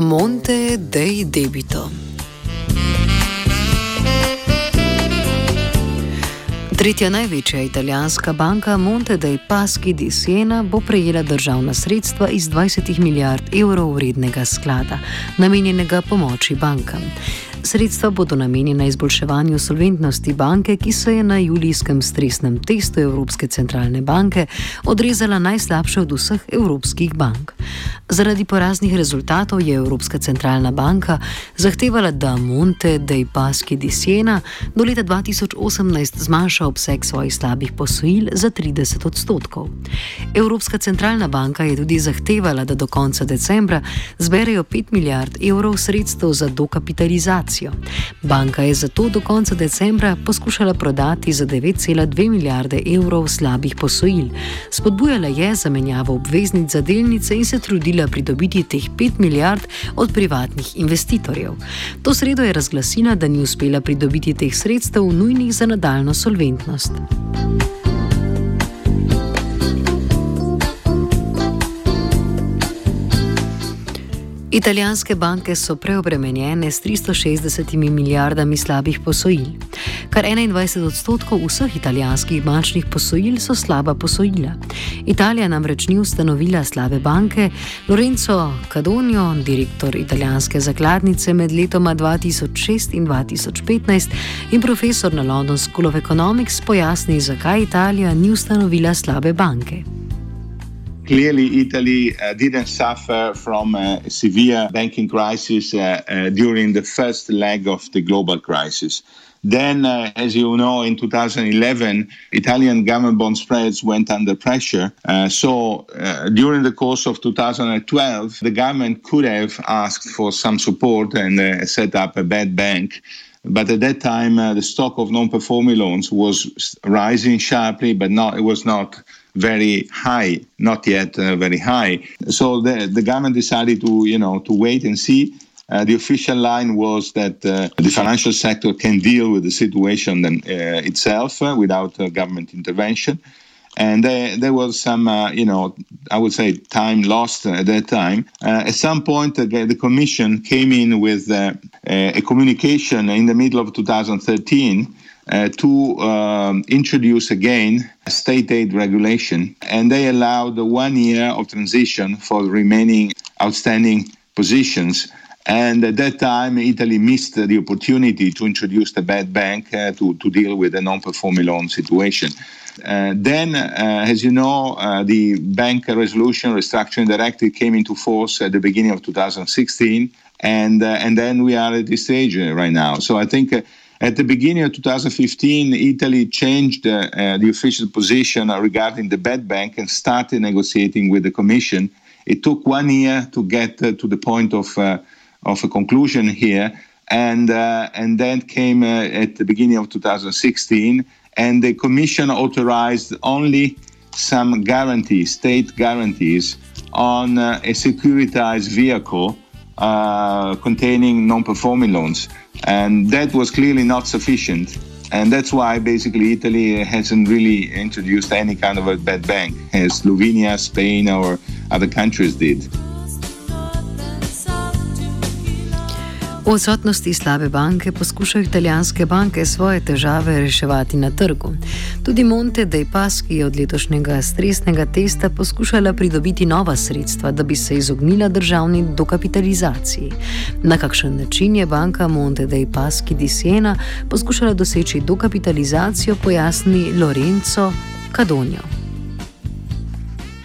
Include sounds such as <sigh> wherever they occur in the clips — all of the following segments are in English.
Monte dei debito. Tretja največja italijanska banka Monte dei Paschi di Siena bo prejela državna sredstva iz 20 milijard evrov vrednega sklada, namenjenega pomoči bankam. Sredstva bodo namenjena izboljševanju solventnosti banke, ki se je na julijskem stresnem testu Evropske centralne banke odrezala najslabše od vseh evropskih bank. Zaradi poraznih rezultatov je Evropska centralna banka zahtevala, da Monte dei Paschi di Siena do leta 2018 zmanjša obseg svojih slabih posojil za 30 odstotkov. Evropska centralna banka je tudi zahtevala, da do konca decembra zberejo 5 milijard evrov sredstev za dokapitalizacijo. Banka je zato do konca decembra poskušala prodati za 9,2 milijarde evrov slabih posojil. Spodbujala je zamenjavo obveznic za delnice in se trudila pridobiti teh 5 milijard od privatnih investitorjev. To sredo je razglasila, da ni uspela pridobiti teh sredstev nujnih za nadaljno solventnost. Italijanske banke so preobremenjene s 360 milijardami slabih posojil. Kar 21 odstotkov vseh italijanskih bančnih posojil so slaba posojila. Italija namreč ni ustanovila slabe banke. Lorenzo Cadonio, direktor italijanske zakladnice med letoma 2006 in 2015 in profesor na London School of Economics, pojasni, zakaj Italija ni ustanovila slabe banke. Clearly Italy uh, didn't suffer from a severe banking crisis uh, uh, during the first leg of the global crisis. Then, uh, as you know, in 2011, Italian government bond spreads went under pressure. Uh, so, uh, during the course of 2012, the government could have asked for some support and set up a bad bank. But at that time, the stock of non-performing loans was rising sharply, but not it was not very high, not yet uh, very high. So the, the government decided to, you know, to wait and see. Uh, the official line was that uh, the financial sector can deal with the situation then, uh, itself uh, without uh, government intervention. And there was some, you know, I would say time lost at that time. at some point, the Commission came in with a communication in the middle of 2013 uh, to um, introduce again state aid regulation, and they allowed the one year of transition for the remaining outstanding positions. And at that time, Italy missed the opportunity to introduce the bad bank uh, to, to deal with the non performing loan situation. Uh, then, uh, as you know, uh, the Bank Resolution Restructuring Directive came into force at the beginning of 2016, and uh, and then we are at this stage right now. So I think at the beginning of 2015, Italy changed uh, uh, the official position regarding the bad bank and started negotiating with the Commission. It took one year to get uh, to the point of uh, of a conclusion here, and uh, and then came uh, at the beginning of 2016, and the Commission authorized only some guarantees, state guarantees, on a securitized vehicle Uh, containing non-performing loans. And that was clearly not sufficient. And that's why basically Italy hasn't really introduced any kind of a bad bank, as Slovenia, Spain, or other countries did. Po odsotnosti slabe banke poskušajo italijanske banke svoje težave reševati na trgu. Tudi Monte dei Paschi je od letošnjega stresnega testa poskušala pridobiti nova sredstva, da bi se izognila državni dokapitalizaciji. Na kakšen način je banka Monte dei Paschi di Siena poskušala doseči dokapitalizacijo, pojasni Lorenzo Cadonio.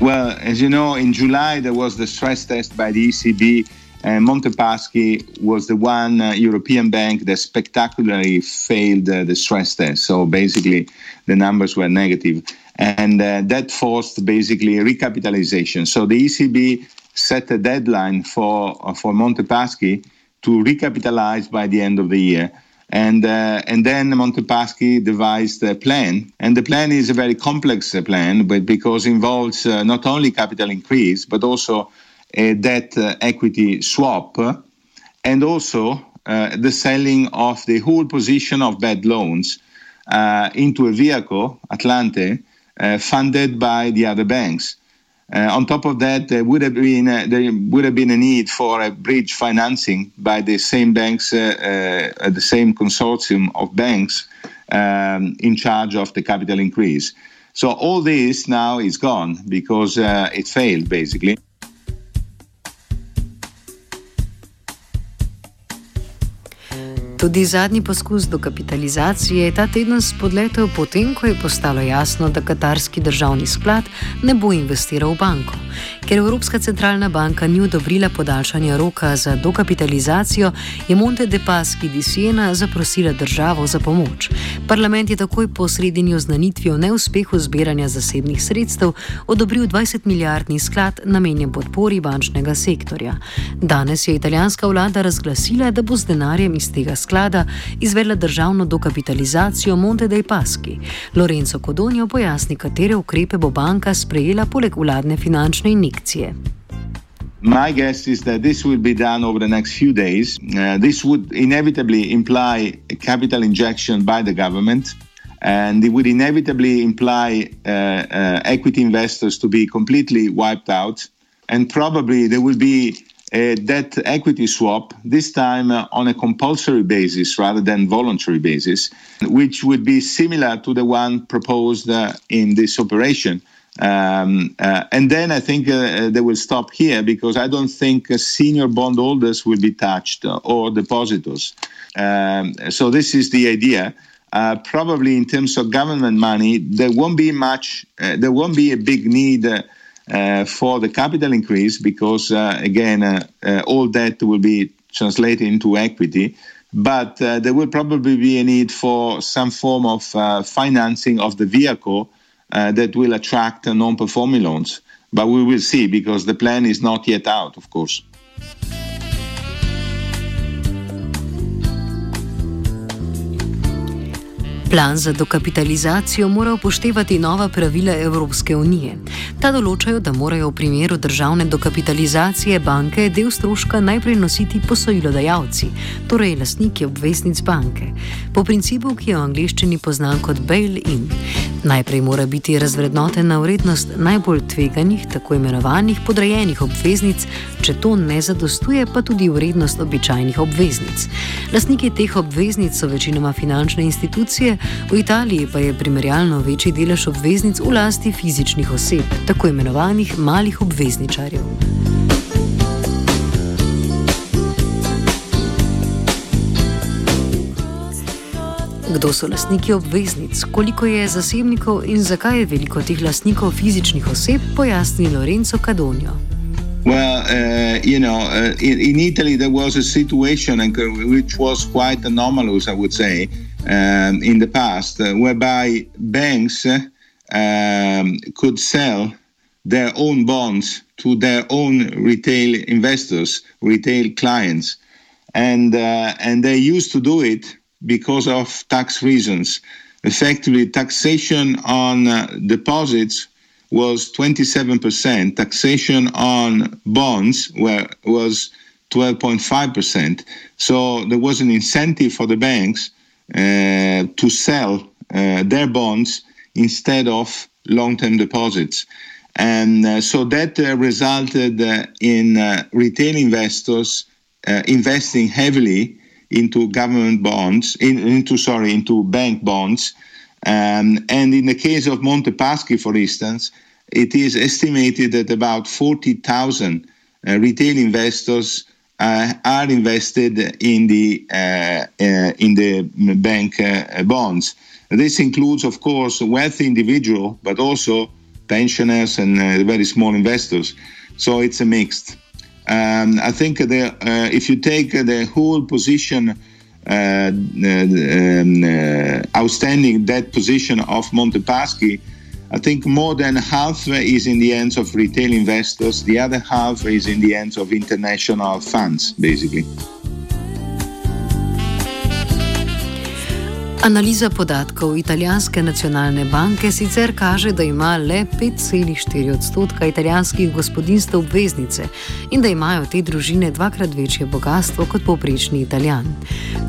Well, as you know, in July there was the stress test by the ECB. Uh, Montepaschi was the one uh, European bank that spectacularly failed uh, the stress test. So basically, the numbers were negative, and uh, that forced basically recapitalization. So the ECB set a deadline for uh, for Montepaschi to recapitalize by the end of the year. And, uh, and then Montepaschi devised a plan. And the plan is a very complex plan, but because it involves not only capital increase, but also a debt uh, equity swap, and also uh, the selling of the whole position of bad loans uh, into a vehicle, Atlante, funded by the other banks. On top of that, there would have been there would have been a need for a bridge financing by the same banks, the same consortium of banks um, in charge of the capital increase. So all this now is gone because it failed basically. Tudi zadnji poskus dokapitalizacije je ta teden spodletel potem, ko je postalo jasno, da katarski državni sklad ne bo investiral v banko. Ker Evropska centralna banka ni odobrila podaljšanja roka za dokapitalizacijo, je Monte de Paschi di Siena zaprosila državo za pomoč. Parlament je takoj po sredini oznanitvi o neuspehu zbiranja zasebnih sredstev odobril 20 milijardni sklad namenjen podpori bančnega sektorja. Danes je italijanska vlada razglasila, da bo z denarjem iz tega sklada izvedla državno dokapitalizacijo Monte dei Paschi. Lorenzo Codonio pojasni, katere ukrepe bo banka sprejela poleg vladne finančne injekcije. My guess is that this will be done over the next few days. Uh, this would inevitably imply a capital injection by the government, and it would inevitably imply uh, uh, equity investors to be completely wiped out. And probably there will be a debt equity swap, this time uh, on a compulsory basis rather than voluntary basis, which would be similar to the one proposed uh, in this operation. Um, uh, and then I think uh, they will stop here because I don't think uh, senior bondholders will be touched uh, or depositors. Um, so this is the idea. Uh, probably in terms of government money, there won't be much. Uh, there won't be a big need Uh, for the capital increase because uh, again, uh, all that will be translated into equity. But there will probably be a need for some form of financing of the vehicle uh, that will attract non performing loans. But we will see because the plan is not yet out, of course. Plan za dokapitalizacijo mora upoštevati nova pravila Evropske unije. Ta določajo, da morajo v primeru državne dokapitalizacije banke del stroška najprej nositi posojilodajalci, torej lastniki obveznic banke, po principu, ki je v angliščini poznan kot bail-in. Najprej mora biti razvrednotena vrednost najbolj tveganih, tako imenovanih podrejenih obveznic, če to ne zadostuje, pa tudi vrednost običajnih obveznic. Lastniki teh obveznic so večinoma finančne institucije, v Italiji pa je primerjalno večji delež obveznic v lasti fizičnih oseb, tako imenovanih malih obvezničarjev. Kdo so lastniki obveznic, koliko je zasebnikov in zakaj je veliko teh lastnikov fizičnih oseb, pojasni Lorenzo Cadonio. Well, uh, you know, uh, in, in Italy there was a situation which was quite anomalous, I would say. um, in the past, uh, whereby banks uh, um, could sell their own bonds to their own retail investors, retail clients, and uh, and they used to do it because of tax reasons. Effectively, taxation on uh, deposits was 27%. Taxation on bonds were, was 12.5%. So there was an incentive for the banks uh, to sell uh, their bonds instead of long-term deposits. And uh, so that resulted in retail investors uh, investing heavily into government bonds, in, into sorry, into bank bonds. Um, and in the case of Monte Paschi, for instance, it is estimated that about 40,000 uh, retail investors uh, are invested in the uh, uh in the bank uh, bonds. This includes, of course, wealthy individuals, but also pensioners and uh, very small investors. So it's a mixed. Um, I think the, if you take the whole position. Uh, um, uh, outstanding debt position of Monte Paschi, I think more than half is in the hands of retail investors, the other half is in the hands of international funds, basically. Analiza podatkov italijanske nacionalne banke sicer kaže, da ima le 5,4 odstotka italijanskih gospodinstv obveznice in da imajo te družine dvakrat večje bogatstvo kot povprečni italijan.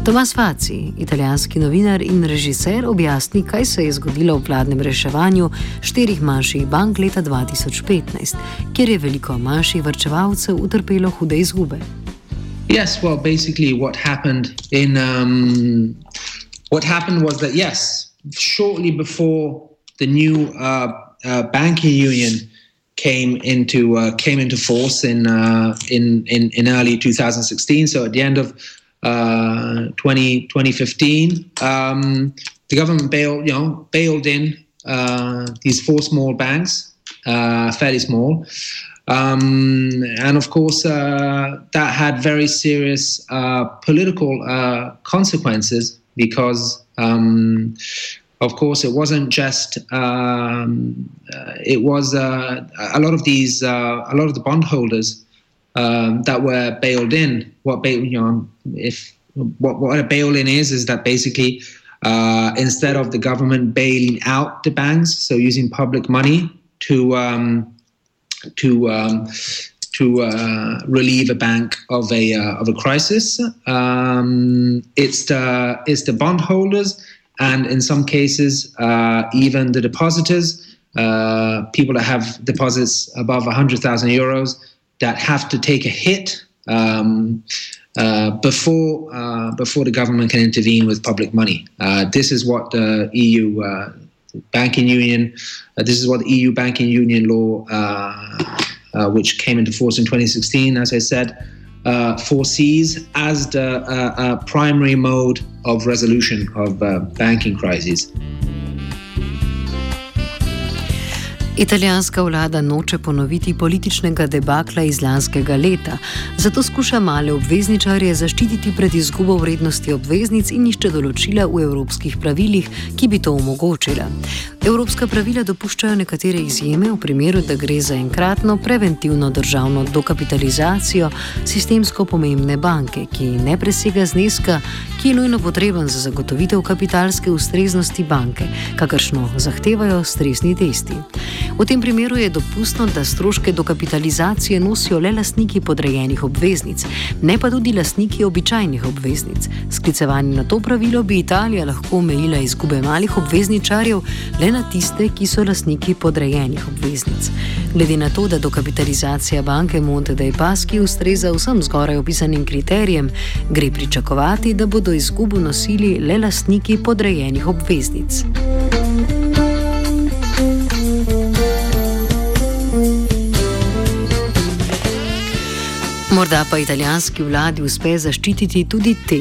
Tomas Faci, italijanski novinar in režiser, objasni, kaj se je zgodilo v vladnem reševanju štirih manjših bank leta 2015, kjer je veliko manjših vrčevalcev utrpelo hude izgube. Yes, well, basically, what happened in um, what happened was that yes, shortly before the new uh, uh, banking union came into uh, came into force in, uh, in, in in early 2016, so at the end of 20, uh, 2015, um, the government bailed you know bailed in uh, these four small banks, fairly small. Um, and of course, that had very serious political consequences because um, of course it wasn't just um, uh, it was uh, a lot of these uh, a lot of the bondholders um, that were bailed in. What bail, you know if what, what a bail in is is that basically uh, instead of the government bailing out the banks so using public money to um, to um, to uh, relieve a bank of a uh, of a crisis. Um, it's the it's the bondholders, and in some cases, uh, even the depositors, uh, people that have deposits above hundred thousand euros, that have to take a hit. Um, uh, before uh, before the government can intervene with public money, this is what the EU banking union. this is what the EU banking union law uh, which came into force in 2016, as I said, uh, foresees as the uh, uh primary mode of resolution of uh, banking crises. Italijanska vlada noče ponoviti političnega debakla iz lanskega leta, zato skuša male obvezničarje zaščititi pred izgubo vrednosti obveznic in išče določila v evropskih pravilih, ki bi to omogočila. Evropska pravila dopuščajo nekatere izjeme v primeru, da gre za enkratno preventivno državno dokapitalizacijo sistemsko pomembne banke, ki ne presega zneska, ki je nujno potreben za zagotovitev kapitalske ustreznosti banke, kakršno zahtevajo stresni testi. V tem primeru je dopustno, da stroške dokapitalizacije nosijo le lastniki podrejenih obveznic, ne pa tudi lastniki običajnih obveznic. Sklicevanje na to pravilo bi Italija lahko omejila izgube malih obvezničarjev le na tiste, ki so lastniki podrejenih obveznic. Glede na to, da dokapitalizacija banke Monte dei Paschi ustreza vsem zgoraj opisanim kriterijem, gre pričakovati, da bodo izgubo nosili le lastniki podrejenih obveznic. Morda pa italijanski vladi uspe zaščititi tudi te.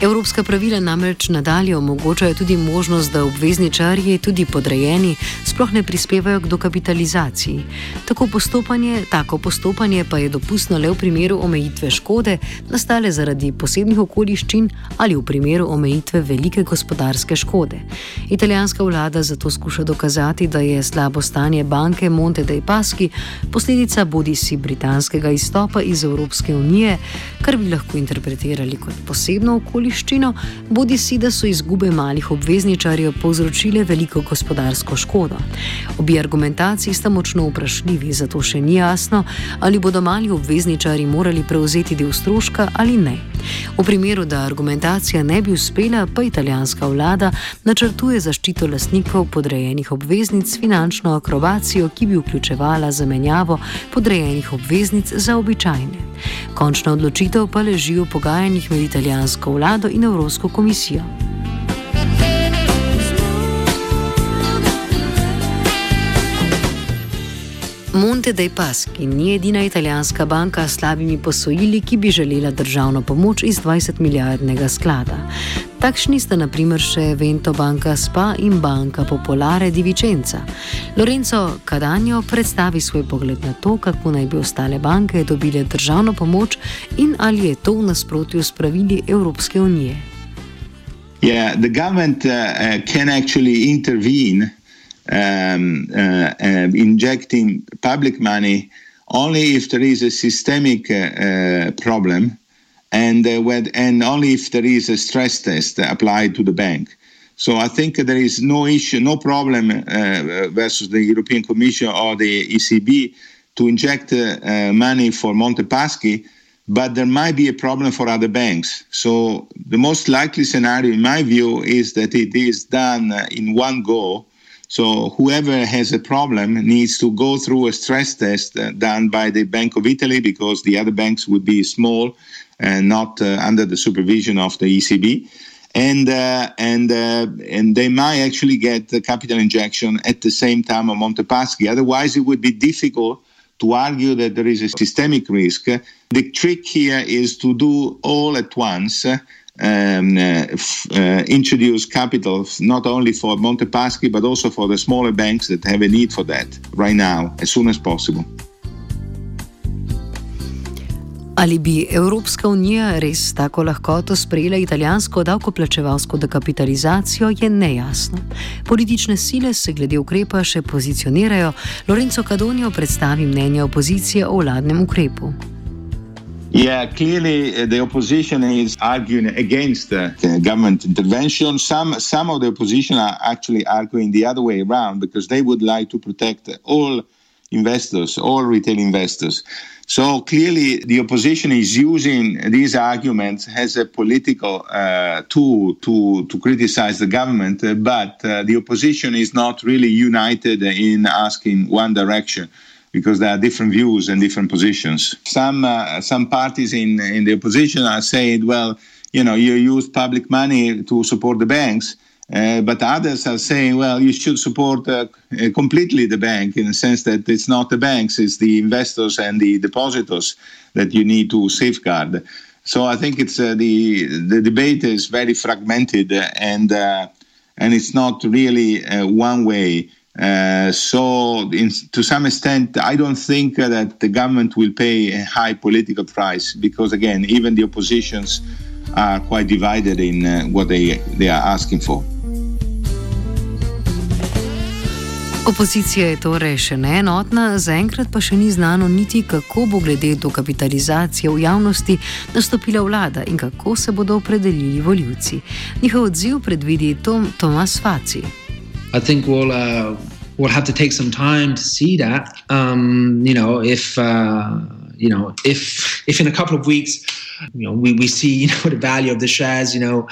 Evropska pravila namreč nadalje omogočajo tudi možnost, da obvezničarji, tudi podrejeni, sploh ne prispevajo k dokapitalizaciji. Tako postopanje, tako postopanje pa je dopustno le v primeru omejitve škode, nastale zaradi posebnih okoliščin ali v primeru omejitve velike gospodarske škode. Italijanska vlada zato skuša dokazati, da je slabo stanje banke Monte dei Paschi posledica bodi si britanskega izstopa iz Evropske unije, kar bi lahko interpretirali kot posebno okoliščino bodi si, da so izgube malih obvezničarjev povzročile veliko gospodarsko škodo. Obi argumentaciji sta močno vprašljivi, zato še ni jasno, ali bodo mali obvezničari morali prevzeti del stroška ali ne. V primeru, da argumentacija ne bi uspela, pa italijanska vlada načrtuje zaščito lastnikov podrejenih obveznic s finančno akrobacijo, ki bi vključevala zamenjavo podrejenih obveznic za običajne. Končna odločitev pa leži v pogajanjih med italijansko vlado in Evropsko komisijo. Monte dei Paschi ni edina italijanska banka s slabimi posojili, ki bi želela državno pomoč iz 20 milijardnega sklada. Takšni sta naprimer še Vento Banka Spa in Banka Popolare di Vicenza. Lorenzo Cadanjo predstavi svoj pogled na to, kako naj bi ostale banke dobile državno pomoč in ali je to v nasprotju s pravili Evropske unije. Yeah, the government uh, uh, can actually intervene um, uh, uh, injecting public money only if there is a systemic uh, uh problem and uh, when, and only if there is a stress test applied to the bank. So I think there is no issue, no problem uh, versus the European Commission or the ECB to inject money for Montepaschi, but there might be a problem for other banks. So the most likely scenario, in my view, is that it is done in one go so whoever has a problem needs to go through a stress test uh, done by the Bank of Italy because the other banks would be small and not uh, under the supervision of the ECB. And uh, and uh, and they might actually get the capital injection at the same time of Montepaschi. Otherwise, it would be difficult to argue that there is a systemic risk. The trick here is to do all at once um, uh, uh, introduce capital not only for Montepaschi but also for the smaller banks that have a need for that right now, as soon as possible. Ali bi Evropska unija res tako lahkoto sprejela italijansko davkoplačevalsko dekapitalizacijo, je nejasno. Politične sile se glede ukrepa še pozicionirajo. Lorenzo Cadonio predstavi mnenje opozicije o vladnem ukrepu. Yeah, clearly uh, the opposition is arguing against uh, government intervention. Some some of the opposition are actually arguing the other way around because they would like to protect all investors, all retail investors. So clearly, the opposition is using these arguments as a political uh, tool to, to criticize the government, uh, but uh, the opposition is not really united in asking one direction because there are different views and different positions. Some uh, some parties in in the opposition are saying, well, you know, you use public money to support the banks. Uh, but others are saying, well, you should support uh, completely the bank in the sense that it's not the banks, it's the investors and the depositors that you need to safeguard. So I think it's uh, the the debate is very fragmented and uh, and it's not really uh, one way. Uh, so, in, to some extent, I don't think that the government will pay a high political price because, again, even the oppositions are quite divided in uh, what they, they are asking for. Opozicija je torej še neenotna, zaenkrat pa še ni znano niti, kako bo glede do kapitalizacije v javnosti nastopila vlada in kako se bodo opredelili voljivci. Njihov odziv predvidi Tom, Tomas Faci. I think we'll uh, we'll have to take some time to see that. Um, you know, if uh, you know, if if in a couple of weeks, you know, we, we see <laughs> you know the value of the shares, you know,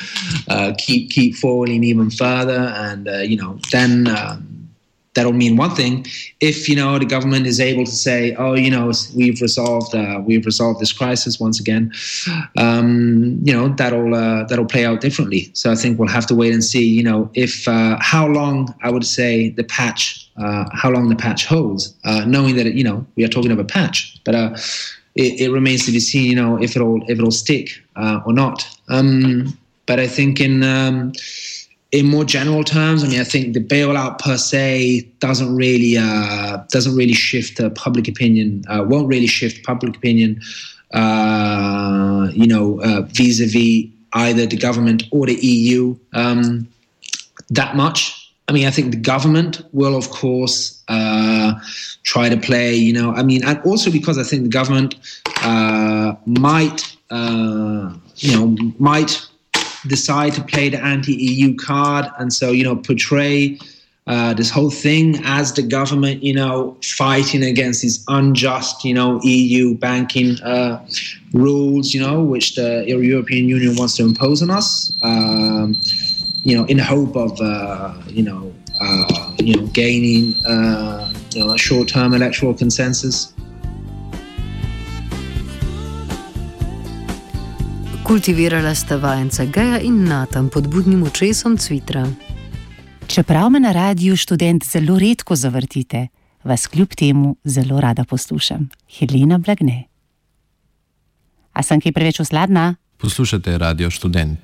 uh, keep keep falling even further, and uh, you know, then. That'll mean one thing. If you know the government is able to say, "Oh, you know, we've resolved uh, we've resolved this crisis once again," um, you know that'll uh, that'll play out differently. So I think we'll have to wait and see. You know, if uh, how long I would say the patch, uh, how long the patch holds, uh, knowing that you know we are talking of a patch, but. Uh, it, it, remains to be seen, you know, if it'll if it'll stick or not. Um, but I think in um, in more general terms, I mean, I think the bailout per se doesn't really uh, doesn't really shift uh, public opinion. Uh, won't really shift public opinion. Uh, you know, uh, vis-a-vis either the government or the EU um, that much. I mean, I think the government will, of course, uh, try to play. You know, I mean, and also because I think the government might, you know, might decide to play the anti-EU card, and so you know portray uh, this whole thing as the government, you know, fighting against these unjust, you know, EU banking uh, rules, you know, which the European Union wants to impose on us, um, you know, in the hope of, uh, you know, uh, you know, gaining, uh, you know, a short-term electoral consensus. Kultivirala sta vajenca Geja in Natan pod budnim očesom Cvitra. Čeprav me na radiju študent zelo redko zavrtite, vas kljub temu zelo rada poslušam. Helena Blagne. A sem kaj preveč osladna? Poslušate radio študent.